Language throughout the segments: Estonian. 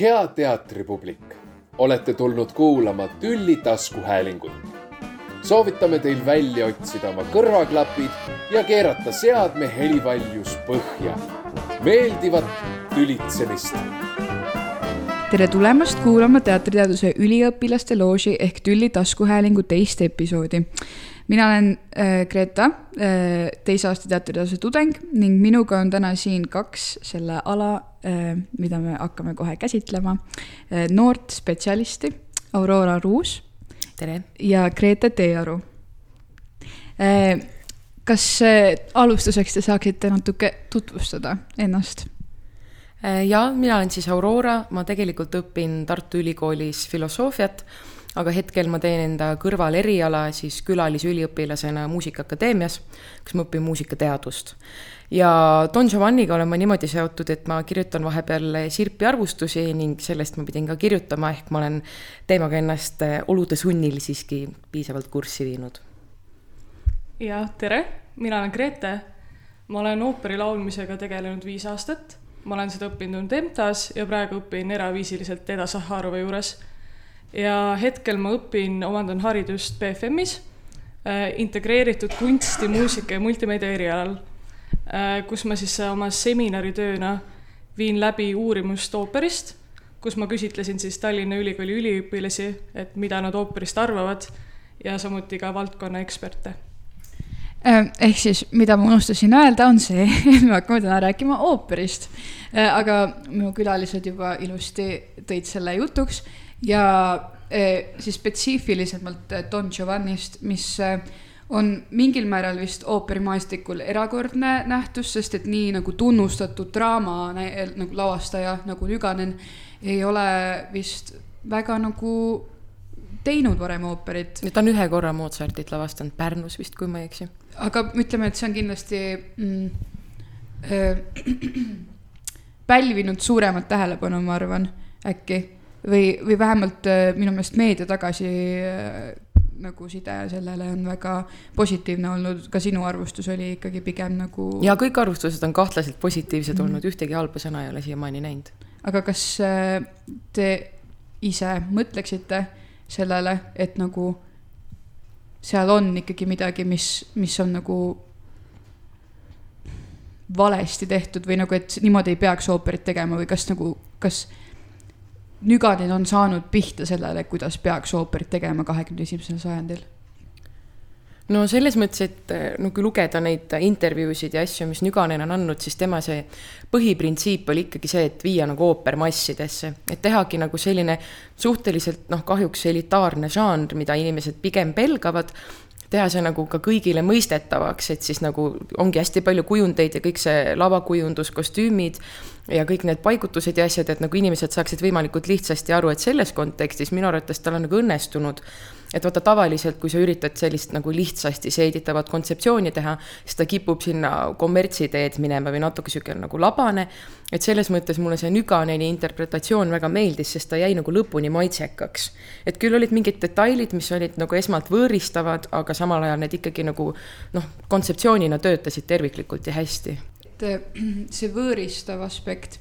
hea teatripublik, olete tulnud kuulama Tülli taskuhäälingut. soovitame teil välja otsida oma kõrvaklapid ja keerata seadme helivaljus põhja. meeldivat tülitsemist. Tere tulemast kuulama teatriteaduse üliõpilaste looži ehk Tülli taskuhäälingu teist episoodi mina olen äh, Greta äh,, teise aasta teatriteaduse tudeng ning minuga on täna siin kaks selle ala äh,, mida me hakkame kohe käsitlema äh,, noort spetsialisti, Aurora Ruus. tere! ja Grete Teearu äh,. kas äh, alustuseks te saaksite natuke tutvustada ennast? Äh, ja mina olen siis Aurora, ma tegelikult õpin Tartu Ülikoolis filosoofiat aga hetkel ma teen enda kõrval eriala siis külalisüliõpilasena Muusikaakadeemias, kus ma õpin muusikateadust. ja Don Giovanniga olen ma niimoodi seotud, et ma kirjutan vahepeal sirpi arvustusi ning sellest ma pidin ka kirjutama, ehk ma olen teemaga ennast olude sunnil siiski piisavalt kurssi viinud. ja tere, mina olen Grete. ma olen ooperi laulmisega tegelenud viis aastat. Ma olen seda õppinud EMTA-s ja praegu õpin eraviisiliselt Eda Sahharova juures. Ja hetkel ma õpin, omandan haridust BFM-is äh, integreeritud kunsti, muusika ja multimeedia erialal äh,, kus ma siis oma seminaritööna viin läbi uurimust ooperist, kus ma küsitlesin siis Tallinna Ülikooli üliõpilasi, et mida nad ooperist arvavad ja samuti ka valdkonna eksperte ehk siis, mida ma unustasin öelda, on see, et me hakkame täna rääkima ooperist. Äh, aga minu külalised juba ilusti tõid selle jutuks ja eh, siis spetsiifilisemalt Don Giovannist, mis on mingil määral vist ooperimaastikul erakordne nähtus, sest et nii nagu tunnustatud draama nagu lavastaja nagu Nüganen ei ole vist väga nagu teinud varem ooperit. ta on ühe korra Mozartit lavastanud Pärnus vist, kui ma ei eksi. aga ütleme, et see on kindlasti mm, äh, pälvinud suuremat tähelepanu, ma arvan, äkki või, või vähemalt äh, minu meelest meedia tagasi äh, nagu side sellele on väga positiivne olnud, ka sinu arvustus oli ikkagi pigem nagu. ja kõik arvustused on kahtlaselt positiivsed mm. olnud, ühtegi halba sõna ei ole siiamaani näinud. aga kas äh, te ise mõtleksite sellele, et nagu seal on ikkagi midagi, mis, mis on nagu valesti tehtud või nagu, et niimoodi ei peaks ooperit tegema või kas nagu, kas Nüganen on saanud pihta sellele, kuidas peaks ooperit tegema kahekümne esimesel sajandil? No selles mõttes, et no kui lugeda neid intervjuusid ja asju, mis Nüganen on andnud, siis tema see põhiprintsiip oli ikkagi see, et viia nagu ooper massidesse, et tehagi nagu selline suhteliselt noh, kahjuks elitaarne žanr, mida inimesed pigem pelgavad. Teha see nagu ka kõigile mõistetavaks, et siis nagu ongi hästi palju kujundeid ja kõik see lavakujundus, kostüümid ja kõik need paigutused ja asjad, et nagu inimesed saaksid võimalikult lihtsasti aru, et selles kontekstis minu arvates tal on nagu õnnestunud et vaata tavaliselt, kui sa üritad sellist nagu lihtsasti seeditavat kontseptsiooni teha, siis ta kipub sinna kommertsiteed minema või natuke sihuke nagu labane. et selles mõttes mulle see Nüganeni interpretatsioon väga meeldis, sest ta jäi nagu lõpuni maitsekaks. et küll olid mingid detailid, mis olid nagu esmalt võõristavad, aga samal ajal need ikkagi nagu noh, kontseptsioonina töötasid terviklikult ja hästi. äh, see võõristav aspekt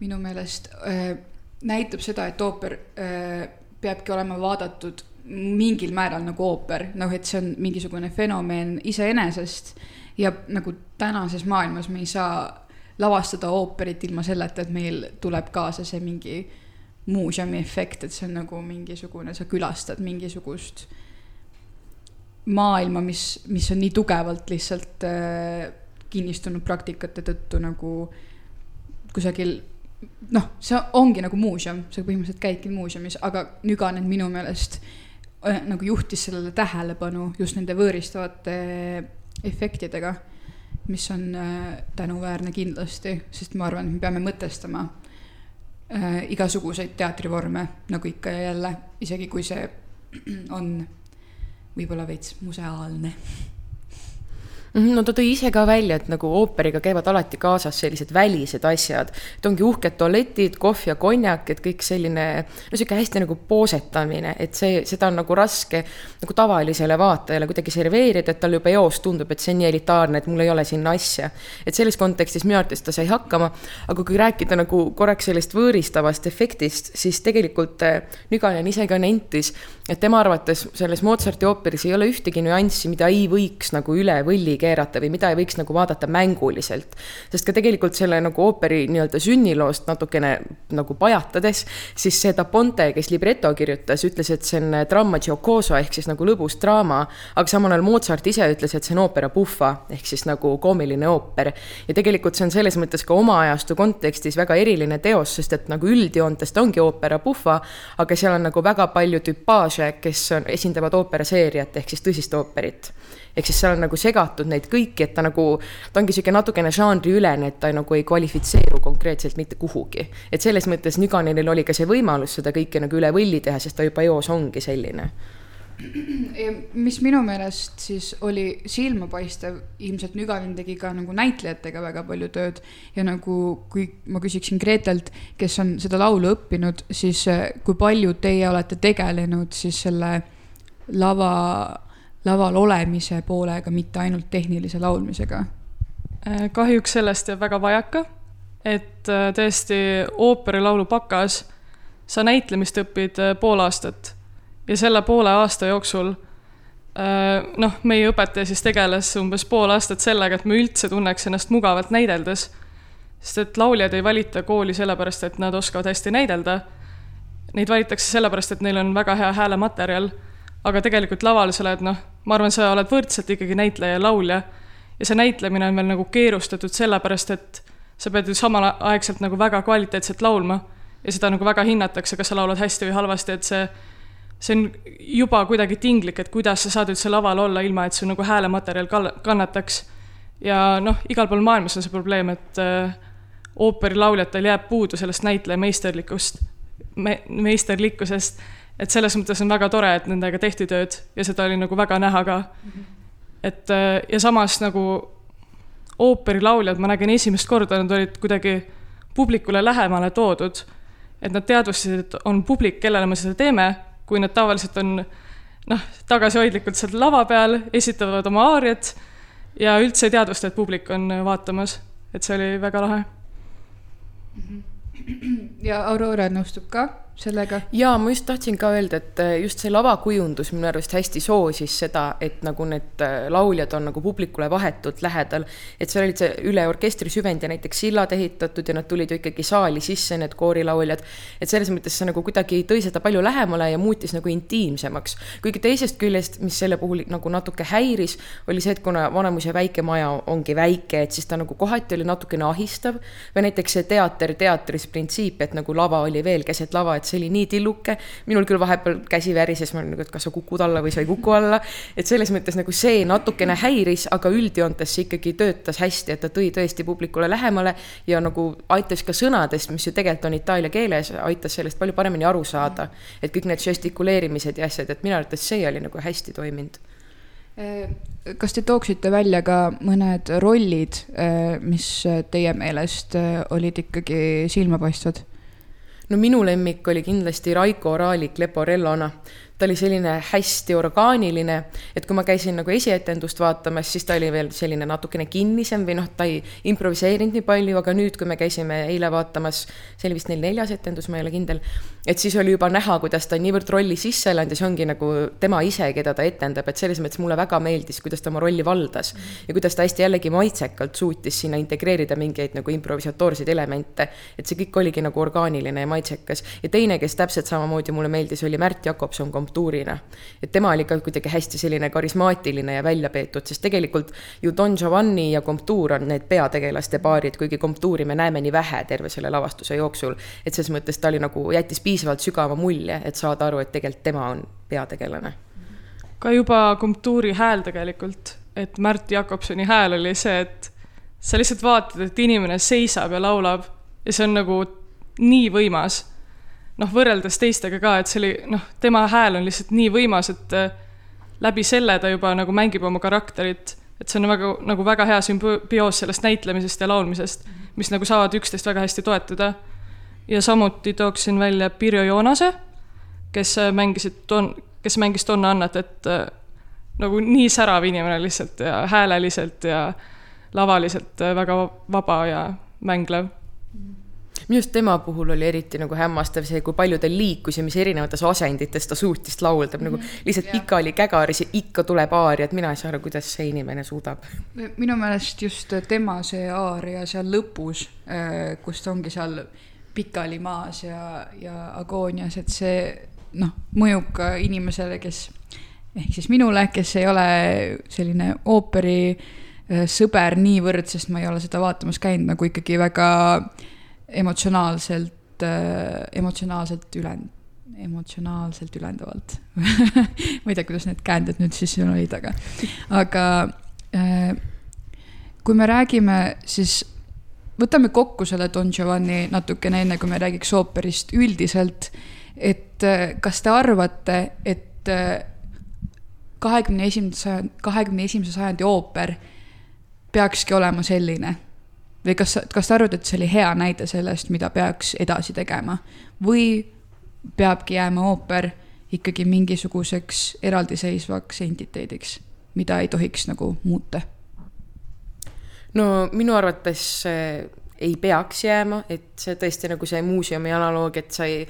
minu meelest äh, näitab seda, et ooper äh, peabki olema vaadatud mingil määral nagu ooper, noh, et see on mingisugune fenomen iseenesest. ja nagu tänases maailmas me ei saa lavastada ooperit ilma selleta, et meil tuleb kaasa see mingi muuseumi efekt, et see on nagu mingisugune, sa külastad mingisugust maailma, mis, mis on nii tugevalt lihtsalt äh, kinnistunud praktikate tõttu nagu kusagil noh, see ongi nagu muuseum, sa põhimõtteliselt käidki muuseumis, aga Nüganen minu meelest Äh, nagu juhtis sellele tähelepanu just nende võõristavate efektidega, mis on äh, tänuväärne kindlasti, sest ma arvan, et me peame mõtestama äh, igasuguseid teatrivorme nagu ikka ja jälle, isegi kui see on võib-olla veits museaalne no ta tõi ise ka välja, et nagu ooperiga käivad alati kaasas sellised välised asjad. et ongi uhked tualetid, kohv ja konjak, et kõik selline, no sihuke hästi nagu poosetamine, et see, seda on nagu raske nagu tavalisele vaatajale kuidagi serveerida, et talle juba eos tundub, et see on nii elitaarne, et mul ei ole sinna asja. et selles kontekstis minu arvates ta sai hakkama, aga kui rääkida nagu korraks sellest võõristavast efektist, siis tegelikult äh, Nüganen ise ka nentis, et tema arvates selles Mozarti ooperis ei ole ühtegi nüanssi, mida ei võiks nagu üle võlli keerata või mida ei võiks nagu vaadata mänguliselt. sest ka tegelikult selle nagu ooperi nii-öelda sünniloost natukene nagu pajatades, siis see Da Ponte, kes libreto kirjutas, ütles, et see on dramma giocoso ehk siis nagu lõbus draama, aga samal ajal Mozart ise ütles, et see on oopera buffa ehk siis nagu koomiline ooper. ja tegelikult see on selles mõttes ka oma ajastu kontekstis väga eriline teos, sest et nagu üldjoontes ta ongi oopera buffa, aga seal on nagu väga palju tüpaaže, kes on, esindavad ooperaseeriat ehk siis tõsist ooperit ehk siis seal on nagu segatud neid kõiki, et ta nagu, ta ongi niisugune natukene žanriülene, et ta nagu ei kvalifitseeru konkreetselt mitte kuhugi. et selles mõttes Nüganenil oli ka see võimalus seda kõike nagu üle võlli teha, sest ta juba eos ongi selline mis minu meelest siis oli silmapaistev, ilmselt Nüganen tegi ka nagu näitlejatega väga palju tööd ja nagu kui ma küsiksin Gretelt, kes on seda laulu õppinud, siis eh, kui palju teie olete tegelenud siis selle lava laval olemise poolega, mitte ainult tehnilise laulmisega? Äh, kahjuks sellest jääb väga vajaka, et äh, tõesti ooperilaulu bakas sa näitlemist õpid äh, pool aastat ja selle poole aasta jooksul noh, meie õpetaja siis tegeles umbes pool aastat sellega, et me üldse tunneks ennast mugavalt näideldes. sest et lauljad ei valita kooli sellepärast, et nad oskavad hästi näidelda. Neid valitakse sellepärast, et neil on väga hea häälematerjal aga tegelikult laval sa oled noh, ma arvan, sa oled võrdselt ikkagi näitleja ja laulja. ja see näitlemine on veel nagu keerustatud sellepärast, et sa pead ju samalaegselt nagu väga kvaliteetselt laulma ja seda nagu väga hinnatakse, kas sa laulad hästi või halvasti, et see, see on juba kuidagi tinglik, et kuidas sa saad üldse laval olla, ilma et su nagu häälematerjal kannataks. ja noh, igal pool maailmas on see probleem, et äh, ooperilauljatel jääb puudu sellest näitleja meisterlikust me,, meisterlikkusest et selles mõttes on väga tore, et nendega tehti tööd ja seda oli nagu väga näha ka. et äh, ja samas nagu ooperilauljad, ma nägin esimest korda, nad olid kuidagi publikule lähemale toodud. et nad teadvustasid, et on publik, kellele me seda teeme, kui nad tavaliselt on noh, tagasihoidlikult seal lava peal, esitavad oma aariat ja üldse ei teadvusta, et publik on vaatamas, et see oli väga lahe. ja Aurora nõustub ka sellega? jaa, ma just tahtsin ka öelda, et äh, just see lavakujundus minu arust hästi soosis seda, et nagu need äh, lauljad on nagu publikule vahetult lähedal. et seal olid see üle orkestri süvend ja näiteks sillad ehitatud ja nad tulid ju ikkagi saali sisse, need koorilauljad. et selles mõttes see nagu kuidagi tõi seda palju lähemale ja muutis nagu intiimsemaks. kuigi teisest küljest, mis selle puhul nagu natuke häiris, oli see, et kuna Vanemuise väike maja ongi väike, et siis ta nagu kohati oli natukene ahistav. või näiteks see teater teatris printsiip, et nagu lava oli veel keset lava, et see oli nii tilluke. minul küll vahepeal käsi värises, ma olin nagu, et kas sa kukud alla või sa ei kuku alla. et selles mõttes nagu see natukene häiris, aga üldjoontes see ikkagi töötas hästi, et ta tõi tõesti publikule lähemale ja nagu aitas ka sõnadest, mis ju tegelikult on itaalia keeles, aitas sellest palju paremini aru saada. et kõik need žestikuleerimised ja asjad, et minu arvates see oli nagu hästi toiminud äh, kas te tooksite välja ka mõned rollid, äh, mis teie meelest äh, olid ikkagi silmapaistvad? No minu lemmik oli kindlasti Raiko Oraalik Leporellona ta oli selline hästi orgaaniline, et kui ma käisin nagu esietendust vaatamas, siis ta oli veel selline natukene kinnisem või noh, ta ei improviseerinud nii palju, aga nüüd, kui me käisime eile vaatamas, see oli vist neil neljas etendus, ma ei ole kindel, et siis oli juba näha, kuidas ta niivõrd rolli sisse elanud ja see ongi nagu tema ise, keda ta etendab, et selles mõttes mulle väga meeldis, kuidas ta oma rolli valdas ja kuidas ta hästi jällegi maitsekalt suutis sinna integreerida mingeid nagu improvisatoorseid elemente, et see kõik oligi nagu orgaaniline ja maitsekas. ja teine, kes täpselt samamoodi mulle meeldis, oli Märt Jakobson komptuurina. et tema oli ka kuidagi hästi selline karismaatiline ja välja peetud, sest tegelikult ju Don Giovanni ja komptuur on need peategelaste paarid, kuigi komptuuri me näeme nii vähe terve selle lavastuse jooksul. et selles mõttes ta oli nagu, jättis piisavalt sügava mulje, et saada aru, et tegelikult tema on peategelane. ka juba komptuuri hääl tegelikult, et Märt Jakobsoni hääl oli see, et sa lihtsalt vaatad, et inimene seisab ja laulab ja see on nagu nii võimas noh, võrreldes teistega ka, et see oli noh, tema hääl on lihtsalt nii võimas, et äh, läbi selle ta juba nagu mängib oma karakterit, et see on väga, nagu väga hea sümbioos sellest näitlemisest ja laulmisest, mis nagu saavad üksteist väga hästi toetada. ja samuti tooksin välja Pirjo Joonase, kes mängisid Don, kes mängis Donna Annat, et äh, nagu nii särav inimene lihtsalt ja hääleliselt ja lavaliselt äh, väga vaba ja mänglev minu arust tema puhul oli eriti nagu hämmastav see, kui palju ta liikus ja mis erinevates asendites ta suutis laulda, nagu mhm. lihtsalt yeah. pikali kägaris ja ikka tuleb aaria, et mina ei saa aru, kuidas see inimene suudab. minu meelest just tema see aaria seal lõpus, äh, kus ta ongi seal pikali maas ja, ja agoonias, et see noh, mõjub ka inimesele, kes ehk siis minule, kes ei ole selline ooperi äh, sõber niivõrd, sest ma ei ole seda vaatamas käinud nagu ikkagi väga äh, emotsionaalselt äh,, emotsionaalselt ülend-, emotsionaalselt ülendavalt ma ei tea, kuidas need käänded nüüd siis siin olid, aga, aga äh, kui me räägime, siis võtame kokku selle Don Giovanni natukene enne, kui me räägiks ooperist üldiselt. et äh, kas te arvate, et äh, kahekümne esimese kahekümne esimese sajandi ooper peakski olema selline või kas, kas sa arvad, et see oli hea näide sellest, mida peaks edasi tegema või peabki jääma ooper ikkagi mingisuguseks eraldiseisvaks entiteediks, mida ei tohiks nagu muuta? no minu arvates ei peaks jääma, et see tõesti nagu see muuseumi analoog, et sa ei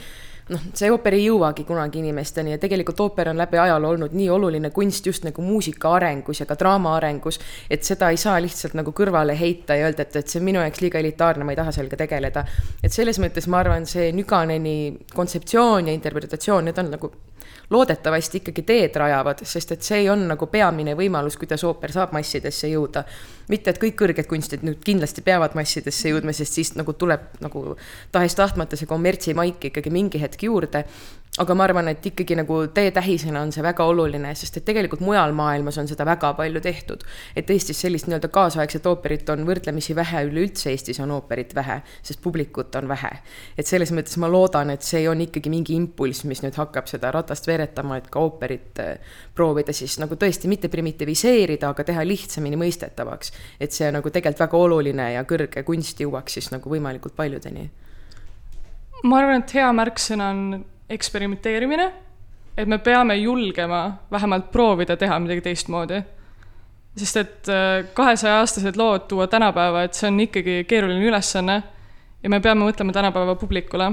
noh, see ooper ei jõuagi kunagi inimesteni ja tegelikult ooper on läbi ajaloo olnud nii oluline kunst just nagu muusika arengus ja ka draama arengus, et seda ei saa lihtsalt nagu kõrvale heita ja öelda, et, et see on minu jaoks liiga elitaarne, ma ei taha sellega tegeleda. et selles mõttes ma arvan, see Nüganeni kontseptsioon ja interpretatsioon, need on nagu loodetavasti ikkagi teed rajavad, sest et see on nagu peamine võimalus, kuidas ooper saab massidesse jõuda. mitte, et kõik kõrged kunstid nüüd kindlasti peavad massidesse jõudma, sest siis nagu tuleb nagu tahes-tahtmata see kommertsimaik ikkagi mingi hetk juurde aga ma arvan, et ikkagi nagu teetähisena on see väga oluline, sest et tegelikult mujal maailmas on seda väga palju tehtud. et Eestis sellist nii-öelda kaasaegset ooperit on võrdlemisi vähe, üleüldse Eestis on ooperit vähe, sest publikut on vähe. et selles mõttes ma loodan, et see on ikkagi mingi impulss, mis nüüd hakkab seda ratast veeretama, et ka ooperit äh, proovida siis nagu tõesti mitte primitiviseerida, aga teha lihtsamini mõistetavaks. et see nagu tegelikult väga oluline ja kõrge kunst jõuaks siis nagu võimalikult paljudeni. ma arvan, et hea märksõna on eksperimenteerimine, et me peame julgema vähemalt proovida teha midagi teistmoodi. sest et äh, kahesaja-aastased lood tuua tänapäeva, et see on ikkagi keeruline ülesanne ja me peame mõtlema tänapäeva publikule.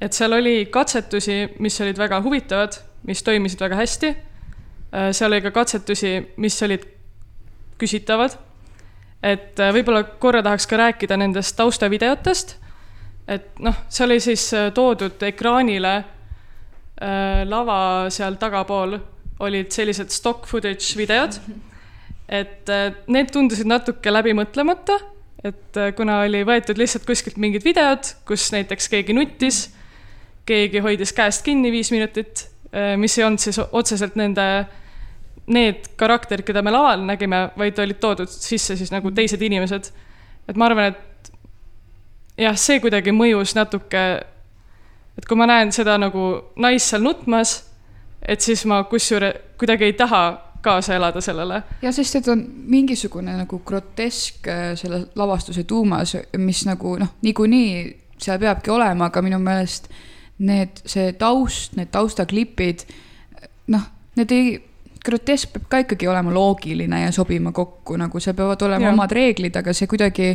et seal oli katsetusi, mis olid väga huvitavad, mis toimisid väga hästi, äh, seal oli ka katsetusi, mis olid küsitavad, et äh, võib-olla korra tahaks ka rääkida nendest taustavideotest et noh, see oli siis äh, toodud ekraanile äh,, lava seal tagapool olid sellised stock footage videod, et äh, need tundusid natuke läbimõtlemata, et äh, kuna oli võetud lihtsalt kuskilt mingid videod, kus näiteks keegi nuttis, keegi hoidis käest kinni viis minutit äh,, mis ei olnud siis otseselt nende, need karakterid, keda me laval nägime, vaid olid toodud sisse siis nagu teised inimesed. et ma arvan, et jah, see kuidagi mõjus natuke, et kui ma näen seda nagu naist seal nutmas, et siis ma kusjuures kuidagi ei taha kaasa elada sellele. ja sest, et on mingisugune nagu grotesk äh, selle lavastuse tuumas, mis nagu noh, niikuinii seal peabki olema, aga minu meelest need, see taust, need taustaklipid, noh, need ei, grotesk peab ka ikkagi olema loogiline ja sobima kokku, nagu seal peavad olema ja. omad reeglid, aga see kuidagi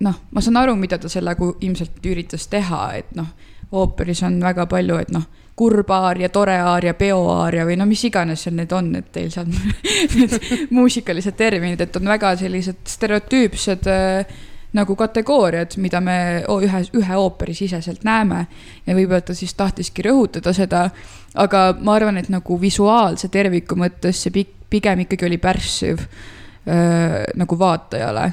noh, ma saan aru, mida ta sellega ilmselt üritas teha, et noh, ooperis on väga palju, et noh, kurb aaria, tore aaria, peoaaria või no mis iganes seal need on, et teil seal need muusikalised terminid, et on väga sellised stereotüüpsed äh, nagu kategooriad, mida me ühe, ühe ooperi siseselt näeme. ja võib-olla ta siis tahtiski rõhutada seda, aga ma arvan, et nagu visuaalse terviku mõttes see pigem ikkagi oli pärssiv äh, nagu vaatajale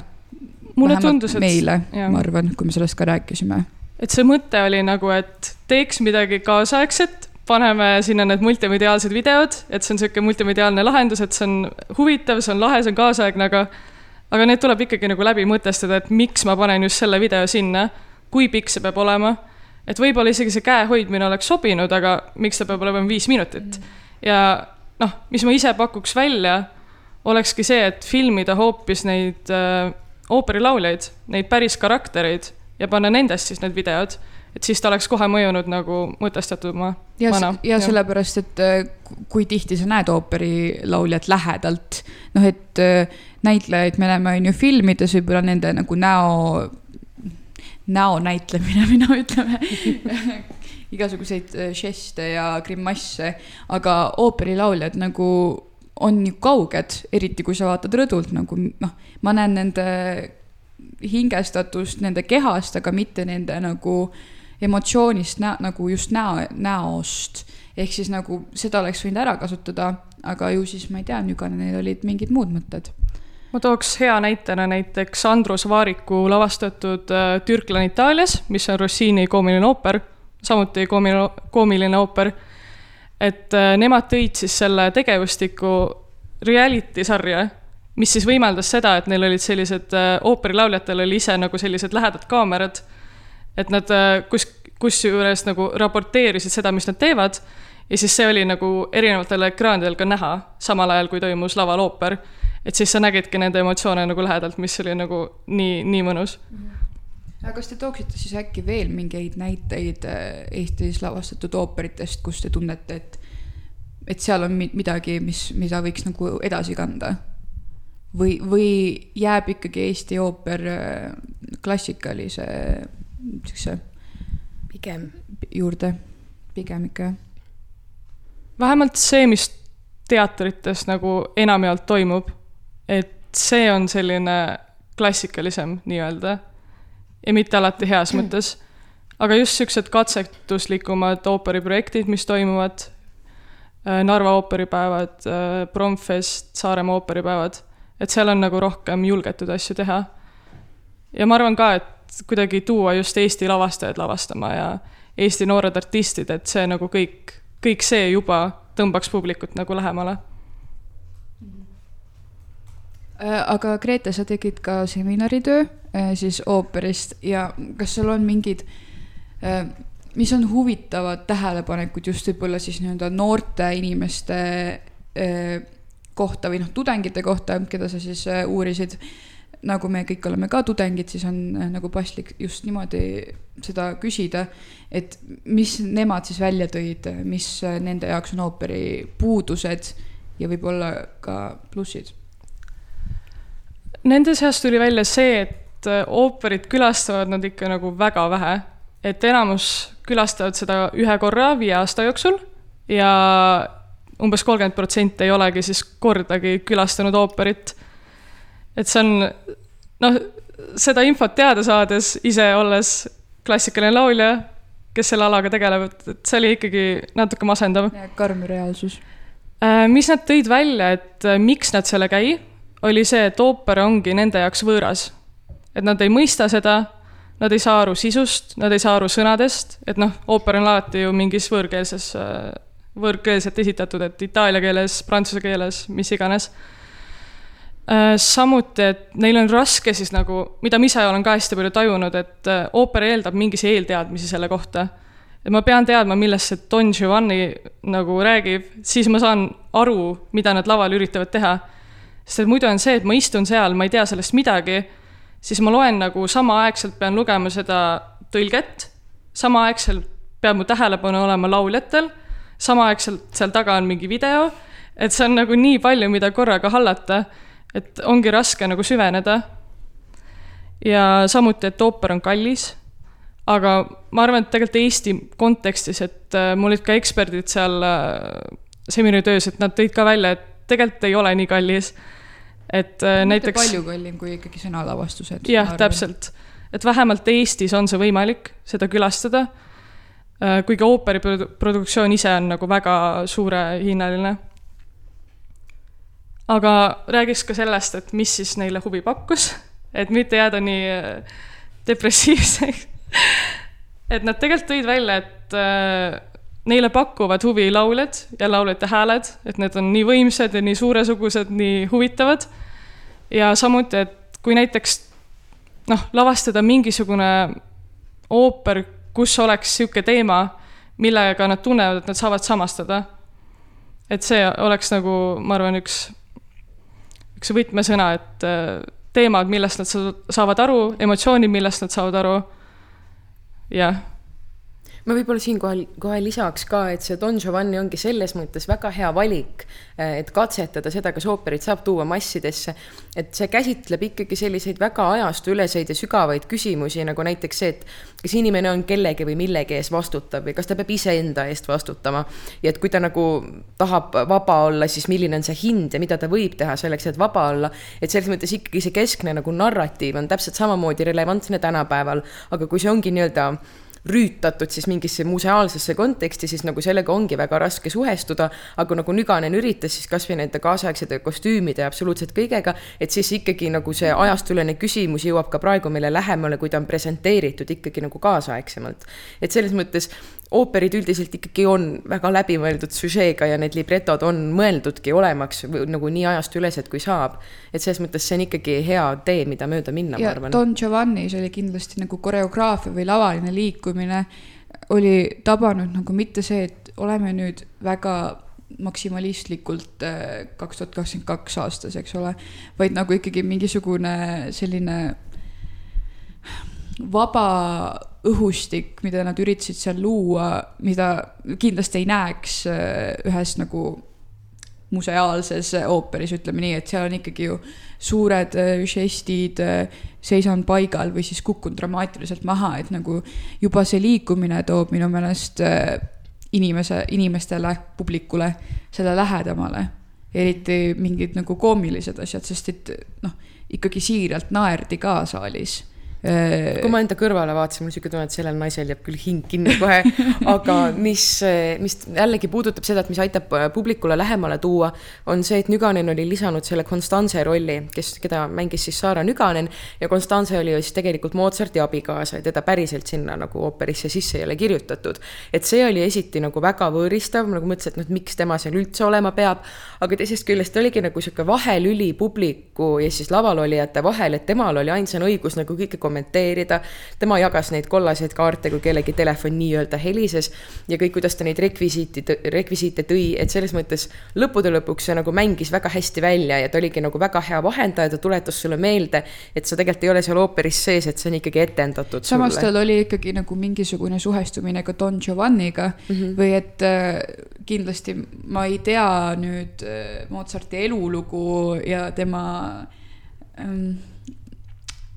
mulle tundus, et. meile, ma arvan, kui me sellest ka rääkisime. et see mõte oli nagu, et teeks midagi kaasaegset, paneme sinna need multimediaalsed videod, et see on niisugune multimediaalne lahendus, et see on huvitav, see on lahe, see on kaasaegne, aga aga need tuleb ikkagi nagu läbi mõtestada, et miks ma panen just selle video sinna, kui pikk see peab olema, et võib-olla isegi see käe hoidmine oleks sobinud, aga miks ta peab olema viis minutit. ja noh, mis ma ise pakuks välja, olekski see, et filmida hoopis neid äh, ooperilauljaid, neid päris karaktereid ja panna nendest siis need videod, et siis ta oleks kohe mõjunud nagu mõtestatuma. ja, ja sellepärast, et äh, kui tihti sa näed ooperilauljat lähedalt, noh, et äh, näitlejaid me näeme, on ju, filmides võib-olla nende nagu näo, näo näitlemine või no ütleme igasuguseid äh, žeste ja grimasse, aga ooperilauljad nagu on ju kauged, eriti kui sa vaatad rõdult nagu noh, ma näen nende hingestatust nende kehast, aga mitte nende nagu emotsioonist, nagu just näo, näost. ehk siis nagu seda oleks võinud ära kasutada, aga ju siis ma ei tea, Nüganenil olid mingid muud mõtted ma tooks hea näitena näiteks Andrus Vaariku lavastatud äh, Türklan Itaalias, mis on Rossini koomiline ooper, samuti koomiline, koomiline ooper et äh, nemad tõid siis selle tegevustiku reality sarja, mis siis võimaldas seda, et neil olid sellised äh, ooperilauljatel oli ise nagu sellised lähedad kaamerad, et nad äh, kus, kusjuures nagu raporteerisid seda, mis nad teevad, ja siis see oli nagu erinevatel ekraanidel ka näha, samal ajal kui toimus laval ooper. et siis sa nägidki nende emotsioone nagu lähedalt, mis oli nagu nii, nii mõnus mm. -hmm aga kas te tooksite siis äkki veel mingeid näiteid äh, Eestis lavastatud ooperitest, kus te tunnete, et, et seal on midagi, mis, mida võiks nagu edasi kanda? või, või jääb ikkagi Eesti ooper äh, klassikalise siukse pigem juurde, pigem ikka jah? vähemalt see, mis teatrites nagu enamjaolt toimub, et see on selline klassikalisem nii-öelda ja mitte alati heas mõttes. aga just siuksed katsetuslikumad ooperiprojektid, mis toimuvad, äh, Narva ooperipäevad, äh, Promfest, Saaremaa ooperipäevad, et seal on nagu rohkem julgetud asju teha. ja ma arvan ka, et kuidagi tuua just Eesti lavastajad lavastama ja Eesti noored artistid, et see nagu kõik, kõik see juba tõmbaks publikut nagu lähemale Äh, aga Grete, sa tegid ka seminaritöö äh, siis ooperist ja kas sul on mingid, äh, mis on huvitavad tähelepanekud just võib-olla siis nii-öelda noorte inimeste kohta või noh, tudengite kohta, keda sa siis uurisid. nagu me kõik oleme ka tudengid, siis on nagu paslik just niimoodi seda küsida, et mis nemad siis välja tõid, mis nende jaoks on ooperi puudused ja võib-olla ka plussid Nende seast tuli välja see, et äh, ooperit külastavad nad ikka nagu väga vähe. et enamus külastavad seda ühe korra viie aasta jooksul ja umbes kolmkümmend protsenti ei olegi siis kordagi külastanud ooperit. et see on, noh, seda infot teada saades, ise olles klassikaline laulja, kes selle alaga tegelevad, et see oli ikkagi natuke masendav. karm reaalsus. Äh, mis nad tõid välja, et äh, miks nad seal ei käi oli see, et ooper ongi nende jaoks võõras. et nad ei mõista seda, nad ei saa aru sisust, nad ei saa aru sõnadest, et noh, ooper on alati ju mingis võõrkeelses, võõrkeelselt esitatud, et itaalia keeles, prantsuse keeles, mis iganes. samuti, et neil on raske siis nagu, mida ma ise olen ka hästi palju tajunud, et ooper eeldab mingisi eelteadmisi selle kohta et ma pean teadma, millest see Don Giovanni nagu räägib, siis ma saan aru, mida nad laval üritavad teha sest muidu on see, et ma istun seal, ma ei tea sellest midagi, siis ma loen nagu samaaegselt pean lugema seda tõlget, samaaegselt peab mu tähelepanu olema lauljatel, samaaegselt seal taga on mingi video, et see on nagu nii palju, mida korraga hallata, et ongi raske nagu süveneda. ja samuti, et ooper on kallis, aga ma arvan, et tegelikult Eesti kontekstis, et äh, mul olid ka eksperdid seal äh, seminaritöös, et nad tõid ka välja, et tegelikult ei ole nii kallis et äh, näiteks. palju kallim kui ikkagi sõnalavastused. jah, täpselt, et vähemalt Eestis on see võimalik seda külastada äh,. kuigi ooperi produktsioon ise on nagu väga suurehinnaline. aga räägiks ka sellest, et mis siis neile huvi pakkus, et mitte jääda nii äh, depressiivseks et nad tegelikult tõid välja, et äh, neile pakuvad huvi lauljad ja lauljate hääled, et need on nii võimsad ja nii suuresugused, nii huvitavad. Ja samuti, et kui näiteks noh, lavastada mingisugune ooper, kus oleks niisugune teema, millega nad tunnevad, et nad saavad samastada. et see oleks nagu, ma arvan, üks üks võtmesõna, et teemad, millest nad sa- saavad aru, emotsioonid, millest nad saavad aru. jah ma võib-olla siinkohal kohe lisaks ka, et see Don Giovanni ongi selles mõttes väga hea valik, et katsetada seda, kas ooperit saab tuua massidesse. et see käsitleb ikkagi selliseid väga ajastuüleseid ja sügavaid küsimusi, nagu näiteks see, et kas inimene on kellegi või millegi ees vastutav või kas ta peab iseenda eest vastutama. ja et kui ta nagu tahab vaba olla, siis milline on see hind ja mida ta võib teha selleks, et vaba olla. et selles mõttes ikkagi see keskne nagu narratiiv on täpselt samamoodi relevantne tänapäeval, aga kui see ongi nii-öelda rüütatud siis mingisse museaalsesse konteksti, siis nagu sellega ongi väga raske suhestuda, aga nagu Nüganen üritas siis kasvõi nende kaasaegsete kostüümide ja absoluutselt kõigega, et siis ikkagi nagu see ajastulene küsimus jõuab ka praegu meile lähemale, kui ta on presenteeritud ikkagi nagu kaasaegsemalt. et selles mõttes ooperid üldiselt ikkagi on väga läbimõeldud süžeega ja need libretod on mõeldudki olemaks nagu nii ajastülesed, kui saab. et selles mõttes see on ikkagi hea tee, mida mööda minna, ma ja arvan. Don Giovannis oli kindlasti nagu koreograafia või lavaline liikumine oli tabanud nagu mitte see, et oleme nüüd väga maksimalistlikult äh, kaks tuhat kakskümmend kaks aastas, eks ole, vaid nagu ikkagi mingisugune selline vaba õhustik, mida nad üritasid seal luua, mida kindlasti ei näeks äh, ühes nagu museaalses ooperis, ütleme nii, et seal on ikkagi ju suured äh, žestid, äh, seisan paigal või siis kukun dramaatiliselt maha, et nagu juba see liikumine toob minu meelest inimese, inimestele, publikule selle lähedamale. eriti mingid nagu koomilised asjad, sest et noh, ikkagi siiralt naerdi ka saalis kui ma enda kõrvale vaatasin, mul sihuke tunne, et sellel naisel jääb küll hing kinni kohe, aga mis, mis jällegi puudutab seda, et mis aitab publikule lähemale tuua, on see, et Nüganen oli lisanud selle Konstantse rolli, kes, keda mängis siis Saara Nüganen. Ja Konstantse oli ju siis tegelikult Mozarti abikaasa ja teda päriselt sinna nagu ooperisse sisse ei ole kirjutatud. et see oli esiti nagu väga võõristav, nagu mõtlesin, et noh, miks tema seal üldse olema peab, aga teisest küljest oligi nagu sihuke vahelüli publiku ja siis lavalolijate vahel, et temal oli ainsana õigus nagu kõike kommenteerida. tema jagas neid kollaseid kaarte, kui kellegi telefon nii-öelda helises ja kõik, kuidas ta neid rekvisiiti, rekvisiite tõi, et selles mõttes lõppude lõpuks see nagu mängis väga hästi välja ja ta oligi nagu väga hea vahendaja, ta tuletas sulle meelde, et sa tegelikult ei ole seal ooperis sees, et see on ikkagi etendatud samas tal oli ikkagi nagu mingisugune suhestumine ka Don Giovanniga mm -hmm. või et äh, kindlasti ma ei tea nüüd äh, Mozarti elulugu ja tema ähm,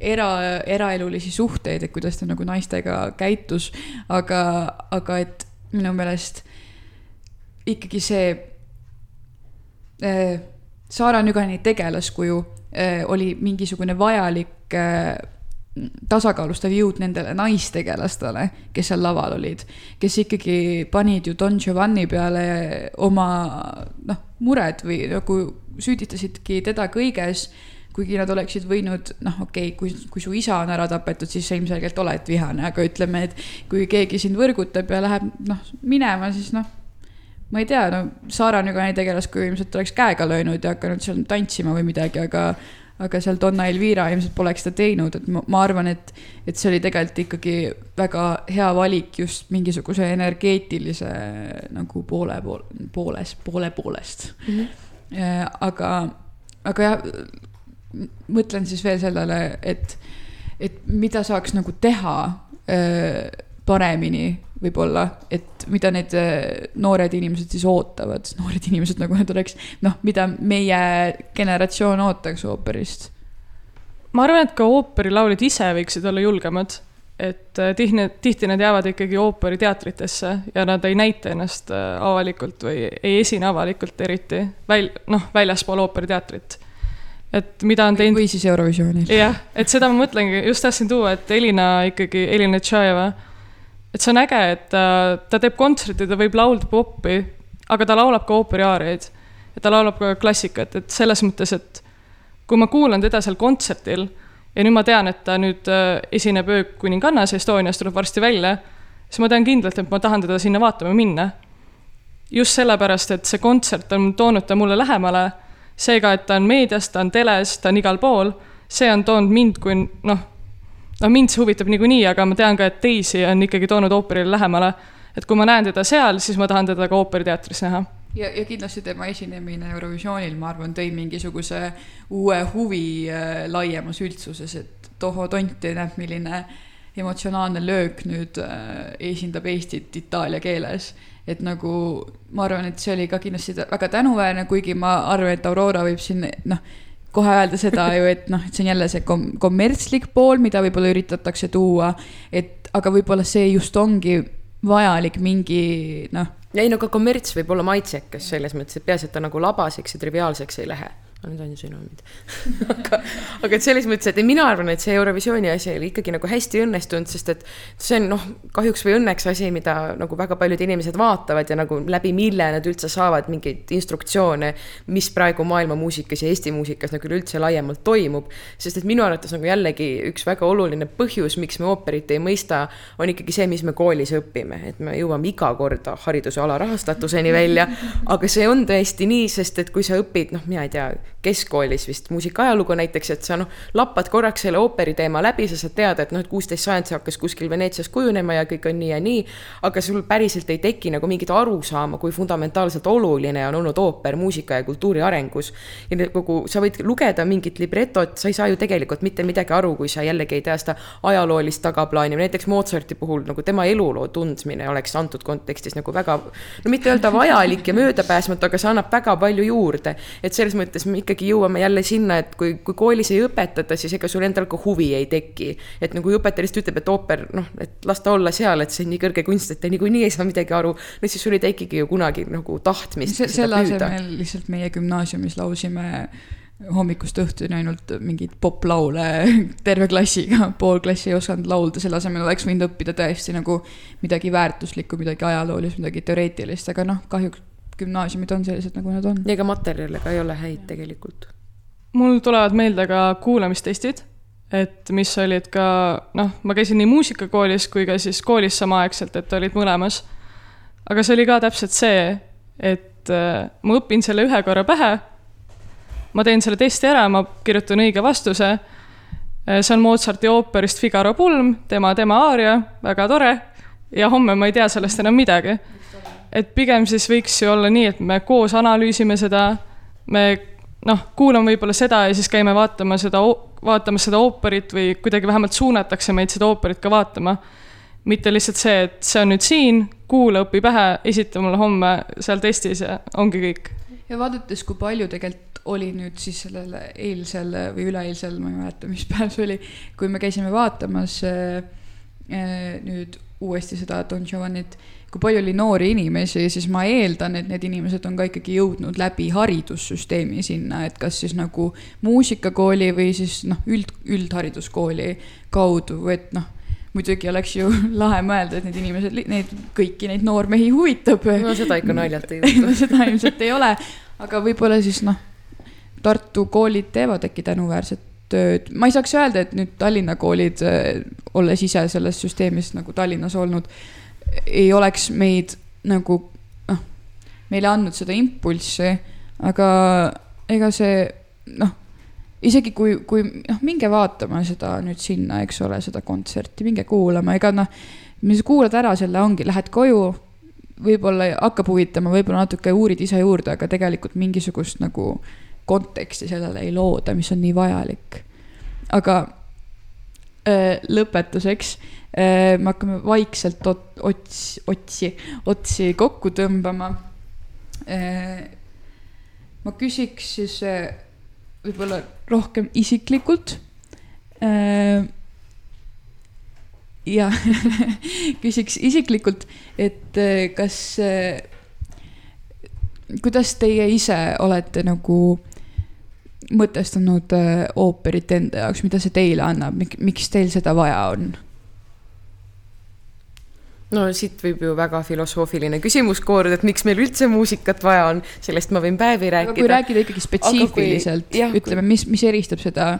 era, eraelulisi suhteid, et kuidas ta nagu naistega käitus, aga, aga et minu meelest ikkagi see äh, Saara Nügani tegelaskuju äh, oli mingisugune vajalik äh, tasakaalustav jõud nendele naistegelastele, kes seal laval olid, kes ikkagi panid ju Don Giovanni peale oma noh, mured või nagu süüdistasidki teda kõiges kuigi nad oleksid võinud, noh, okei okay,, kui, kui su isa on ära tapetud, siis sa ilmselgelt oled vihane, aga ütleme, et kui keegi sind võrgutab ja läheb, noh, minema, siis noh, ma ei tea, no Saara Nügani tegelaskuju ilmselt oleks käega löönud ja hakanud seal tantsima või midagi, aga aga seal Donna Elvira ilmselt poleks seda teinud, et ma, ma arvan, et, et see oli tegelikult ikkagi väga hea valik just mingisuguse energeetilise nagu poole, poole, pooles, poole poolest mm. -hmm. aga, aga jah, mõtlen siis veel sellele, et, et mida saaks nagu teha öö, paremini võib-olla, et mida need noored inimesed siis ootavad, noored inimesed nagu nad oleks, noh, mida meie generatsioon ootaks ooperist? ma arvan, et ka ooperilaulid ise võiksid olla julgemad, et tihti, tihti nad jäävad ikkagi ooperiteatritesse ja nad ei näita ennast avalikult või ei esine avalikult eriti väl-, noh, väljaspool ooperiteatrit et mida on teinud. või siis Eurovisioonil. jah, et seda ma mõtlengi, just tahtsin tuua, et Elina ikkagi, Elina Tšajeva, et see on äge, et ta, ta teeb kontserti, ta võib laulda popi, aga ta laulab ka ooperiaariaid. ja ta laulab ka klassikat, et selles mõttes, et kui ma kuulan teda seal kontserdil ja nüüd ma tean, et ta nüüd esineb öökuningannas Estonias, tuleb varsti välja, siis ma tean kindlalt, et ma tahan teda sinna vaatama minna. just sellepärast, et see kontsert on toonud ta mulle lähemale seega, et ta on meedias, ta on teles, ta on igal pool, see on toonud mind kui noh, no mind see huvitab niikuinii, aga ma tean ka, et teisi on ikkagi toonud ooperile lähemale. et kui ma näen teda seal, siis ma tahan teda ka ooperiteatris näha. ja, ja kindlasti tema esinemine Eurovisioonil, ma arvan, tõi mingisuguse uue huvi äh, laiemas üldsuses, et tohoo tonti, näed, milline emotsionaalne löök nüüd äh, esindab Eestit itaalia keeles. et nagu ma arvan, et see oli ka kindlasti väga tänuväärne, kuigi ma arvan, et Aurora võib siin noh, kohe öelda seda ju, et noh, et see on jälle see kom-, kommertslik pool, mida võib-olla üritatakse tuua, et aga võib-olla see just ongi vajalik mingi noh. ei no ka kommerts võib olla maitsekas selles mõttes, et peaasi, et ta nagu labaseks ja triviaalseks ei lähe need on ju sünonüümid aga, aga et selles mõttes, et mina arvan, et see Eurovisiooni asi oli ikkagi nagu hästi õnnestunud, sest et see on noh, kahjuks või õnneks asi, mida nagu väga paljud inimesed vaatavad ja nagu läbi mille nad üldse saavad mingeid instruktsioone, mis praegu maailma muusikas ja Eesti muusikas nagu üldse laiemalt toimub. sest et minu arvates nagu jällegi üks väga oluline põhjus, miks me ooperit ei mõista, on ikkagi see, mis me koolis õpime, et me jõuame iga kord hariduse alarahastatuseni välja. aga see on tõesti nii, sest et kui sa õpid, noh, mina ei tea keskkoolis vist muusikaajalugu näiteks, et sa noh, lappad korraks selle ooperi teema läbi, sa saad teada, et noh, et kuusteist sajand see hakkas kuskil Veneetsias kujunema ja kõik on nii ja nii. aga sul päriselt ei teki nagu mingit arusaama, kui fundamentaalselt oluline on olnud ooper muusika ja kultuuri arengus. ja kogu, sa võid lugeda mingit libretot, sa ei saa ju tegelikult mitte midagi aru, kui sa jällegi ei tea seda ajaloolist tagaplaani, näiteks Mozarti puhul nagu tema eluloo tundmine oleks antud kontekstis nagu väga, no mitte öelda vajalik ja möödapääsmatu, aga see annab väga palju juurde. et selles mõttes ikkagi jõuame jälle sinna, et kui, kui koolis ei õpetata, siis ega sul endal ka huvi ei teki. et nagu õpetaja lihtsalt ütleb, et ooper, noh, et las ta olla seal, et see on nii kõrge kunst, et ta niikuinii ei saa midagi aru. no siis sul ei tekigi ju kunagi nagu tahtmist se. selle asemel lihtsalt meie gümnaasiumis laulsime hommikust õhtuni ainult mingeid poplaule terve klassiga, pool klassi ei osanud laulda, selle asemel oleks võinud õppida tõesti nagu midagi väärtuslikku, midagi ajaloolist, midagi teoreetilist, aga noh, kahjuks gümnaasiumid on sellised, nagu nad on. ega materjale ka ei ole häid tegelikult. mul tulevad meelde ka kuulamistestid, et mis olid ka, noh, ma käisin nii muusikakoolis kui ka siis koolis samaaegselt, et olid mõlemas. aga see oli ka täpselt see, et äh, ma õpin selle ühe korra pähe, ma teen selle testi ära, ma kirjutan õige vastuse äh, see on Mozarti ooperist Figaro pulm, tema, tema aaria, väga tore. ja homme ma ei tea sellest enam midagi et pigem siis võiks ju olla nii, et me koos analüüsime seda, me noh, kuulame võib-olla seda ja siis käime vaatama seda, vaatamas seda ooperit või kuidagi vähemalt suunatakse meid seda ooperit ka vaatama. mitte lihtsalt see, et see on nüüd siin, kuula, õpi pähe, esita mulle homme seal testis ja ongi kõik. ja vaadates, kui palju tegelikult oli nüüd siis sellel eilsel või üleeilsel, ma ei mäleta, mis päev see oli, kui me käisime vaatamas äh, äh nüüd uuesti seda Don Giovannit kui palju oli noori inimesi, siis ma eeldan, et need inimesed on ka ikkagi jõudnud läbi haridussüsteemi sinna, et kas siis nagu muusikakooli või siis noh, üld, üldhariduskooli kaudu, et noh, muidugi oleks ju lahe mõelda, et need inimesed, neid kõiki neid noormehi huvitab. no seda ikka naljalt ei juhtu no seda ilmselt ei ole, aga võib-olla siis noh, Tartu koolid teevad äkki tänuväärset tööd, ma ei saaks öelda, et nüüd Tallinna koolid, olles ise selles süsteemis nagu Tallinnas olnud ei oleks meid nagu noh, meile andnud seda impulssi, aga ega see noh, isegi kui, kui noh, minge vaatama seda nüüd sinna, eks ole, seda kontserti, minge kuulama, ega noh, sa kuulad ära selle, ongi, lähed koju, võib-olla hakkab huvitama, võib-olla natuke uurid ise juurde, aga tegelikult mingisugust nagu konteksti sellele ei looda, mis on nii vajalik. aga öö, lõpetuseks Äh, me hakkame vaikselt ots, otsi, otsi kokku tõmbama. Äh, ma küsiks siis äh, võib-olla rohkem isiklikult. ja küsiks isiklikult, et kas, kuidas teie ise olete nagu mõtestanud ooperit enda jaoks, mida see teile annab, miks teil seda vaja on? No siit võib ju väga filosoofiline küsimus kooruda, et miks meil üldse muusikat vaja on, sellest ma võin päevi rääkida. kui rääkida ikkagi spetsiifiliselt, ütleme, mis, mis eristab seda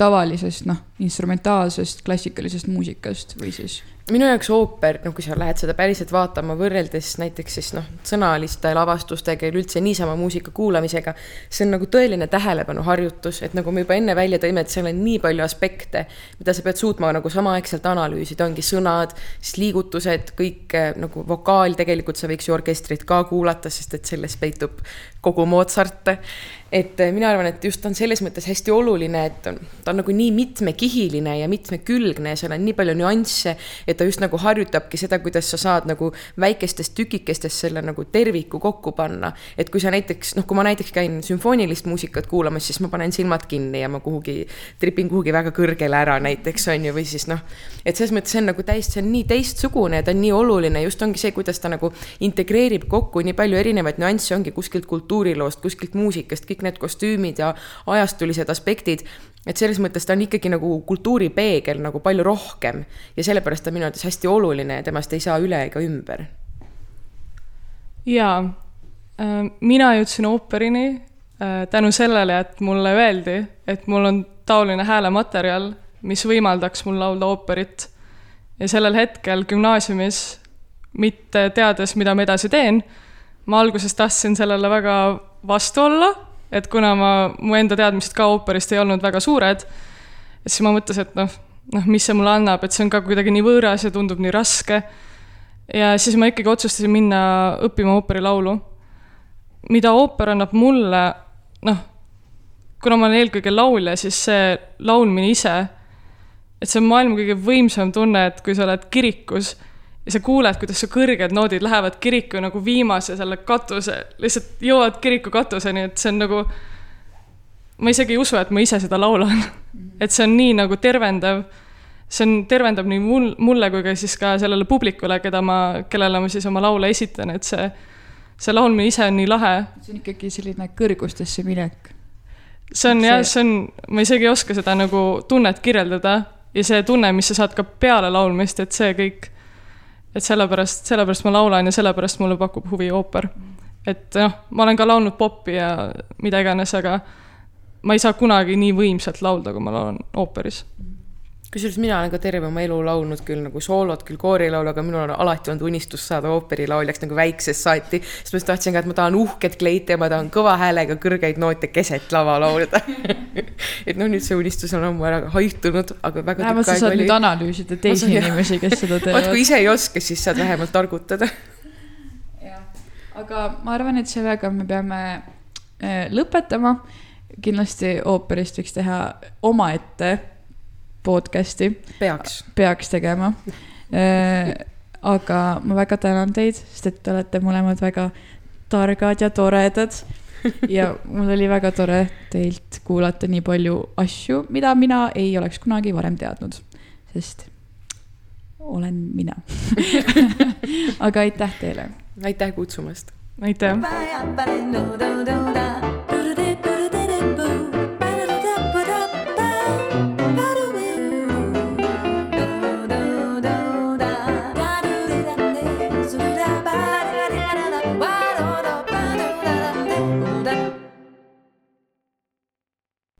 tavalisest noh, instrumentaalsest klassikalisest muusikast või siis minu jaoks ooper, noh, kui sa lähed seda päriselt vaatama, võrreldes näiteks siis noh, sõnaliste lavastustega ja üldse niisama muusika kuulamisega, see on nagu tõeline tähelepanuharjutus, et nagu me juba enne välja tõime, et seal on nii palju aspekte, mida sa pead suutma nagu samaaegselt analüüsida, ongi sõnad, siis liigutused, kõik nagu vokaal, tegelikult sa võiks ju orkestrit ka kuulata, sest et selles peitub kogu Mozart et äh, mina arvan, et just on selles mõttes hästi oluline, et ta on nagu nii mitmekihiline ja mitmekülgne ja seal on nii palju nüansse, et ta just nagu harjutabki seda, kuidas sa saad nagu väikestest tükikestest selle nagu terviku kokku panna. et kui sa näiteks, noh, kui ma näiteks käin sümfoonilist muusikat kuulamas, siis ma panen silmad kinni ja ma kuhugi, tripin kuhugi väga kõrgele ära näiteks on ju, või siis noh, et selles mõttes see on nagu täiesti, see on nii teistsugune ja ta on nii oluline, just ongi see, kuidas ta nagu integreerib kokku nii palju erinevaid nüansse, ongi kuskilt kultuuriloost, kuskilt muusikast, kõik need kostüümid ja ajastulised aspektid, et selles mõttes ta on ikkagi nagu kultuuripeegel nagu palju rohkem ja sellepärast on minu arvates hästi oluline ja temast ei saa üle ega ümber. jaa, äh, mina jõudsin ooperini äh, tänu sellele, et mulle öeldi, et mul on taoline häälematerjal, mis võimaldaks mul laulda ooperit. ja sellel hetkel gümnaasiumis, mitte teades, mida ma edasi teen, ma alguses tahtsin sellele väga vastu olla et kuna ma, mu enda teadmised ka ooperist ei olnud väga suured, siis ma mõtlesin, et noh, noh, mis see mulle annab, et see on ka kuidagi nii võõras ja tundub nii raske. ja siis ma ikkagi otsustasin minna õppima ooperilaulu. mida ooper annab mulle, noh, kuna ma olen eelkõige laulja, siis see laulmine ise, et see on maailma kõige võimsam tunne, et kui sa oled kirikus ja sa kuuled, kuidas su kõrged noodid lähevad kiriku nagu viimase selle katuse, lihtsalt jõuavad kiriku katuseni, et see on nagu, ma isegi ei usu, et ma ise seda laulan. et see on nii nagu tervendav, see on, tervendab nii mul, mulle kui ka siis ka sellele publikule, keda ma, kellele ma siis oma laule esitan, et see, see laulmine ise on nii lahe. see on ikkagi selline kõrgustesse minek. see on see... jah, see on, ma isegi ei oska seda nagu tunnet kirjeldada ja see tunne, mis sa saad ka peale laulmist, et see kõik et sellepärast, sellepärast ma laulan ja sellepärast mulle pakub huvi ooper. et noh, ma olen ka laulnud popi ja mida iganes, aga ma ei saa kunagi nii võimsalt laulda, kui ma laulan ooperis kusjuures mina olen ka terve oma elu laulnud küll nagu soolot, küll koorilaulu, aga minul on alati olnud unistus saada ooperilauljaks nagu väiksest saati. sest ma just tahtsin ka, et ma tahan uhket kleiti ja ma tahan kõva häälega kõrgeid noote keset lava laulda et noh, nüüd see unistus on ammu ära haihtunud, aga väga vähemalt sa saad oli... nüüd analüüsida teisi saan, inimesi, kes seda teevad. vot kui ise ei oska, siis saad vähemalt targutada. jah, aga ma arvan, et sellega me peame äh, lõpetama. kindlasti ooperist võiks teha omaette podcast'i. peaks. peaks tegema äh, aga ma väga tänan teid, sest et te olete mõlemad väga targad ja toredad. ja mul oli väga tore teilt kuulata nii palju asju, mida mina ei oleks kunagi varem teadnud, sest olen mina aga aitäh teile. aitäh kutsumast. aitäh.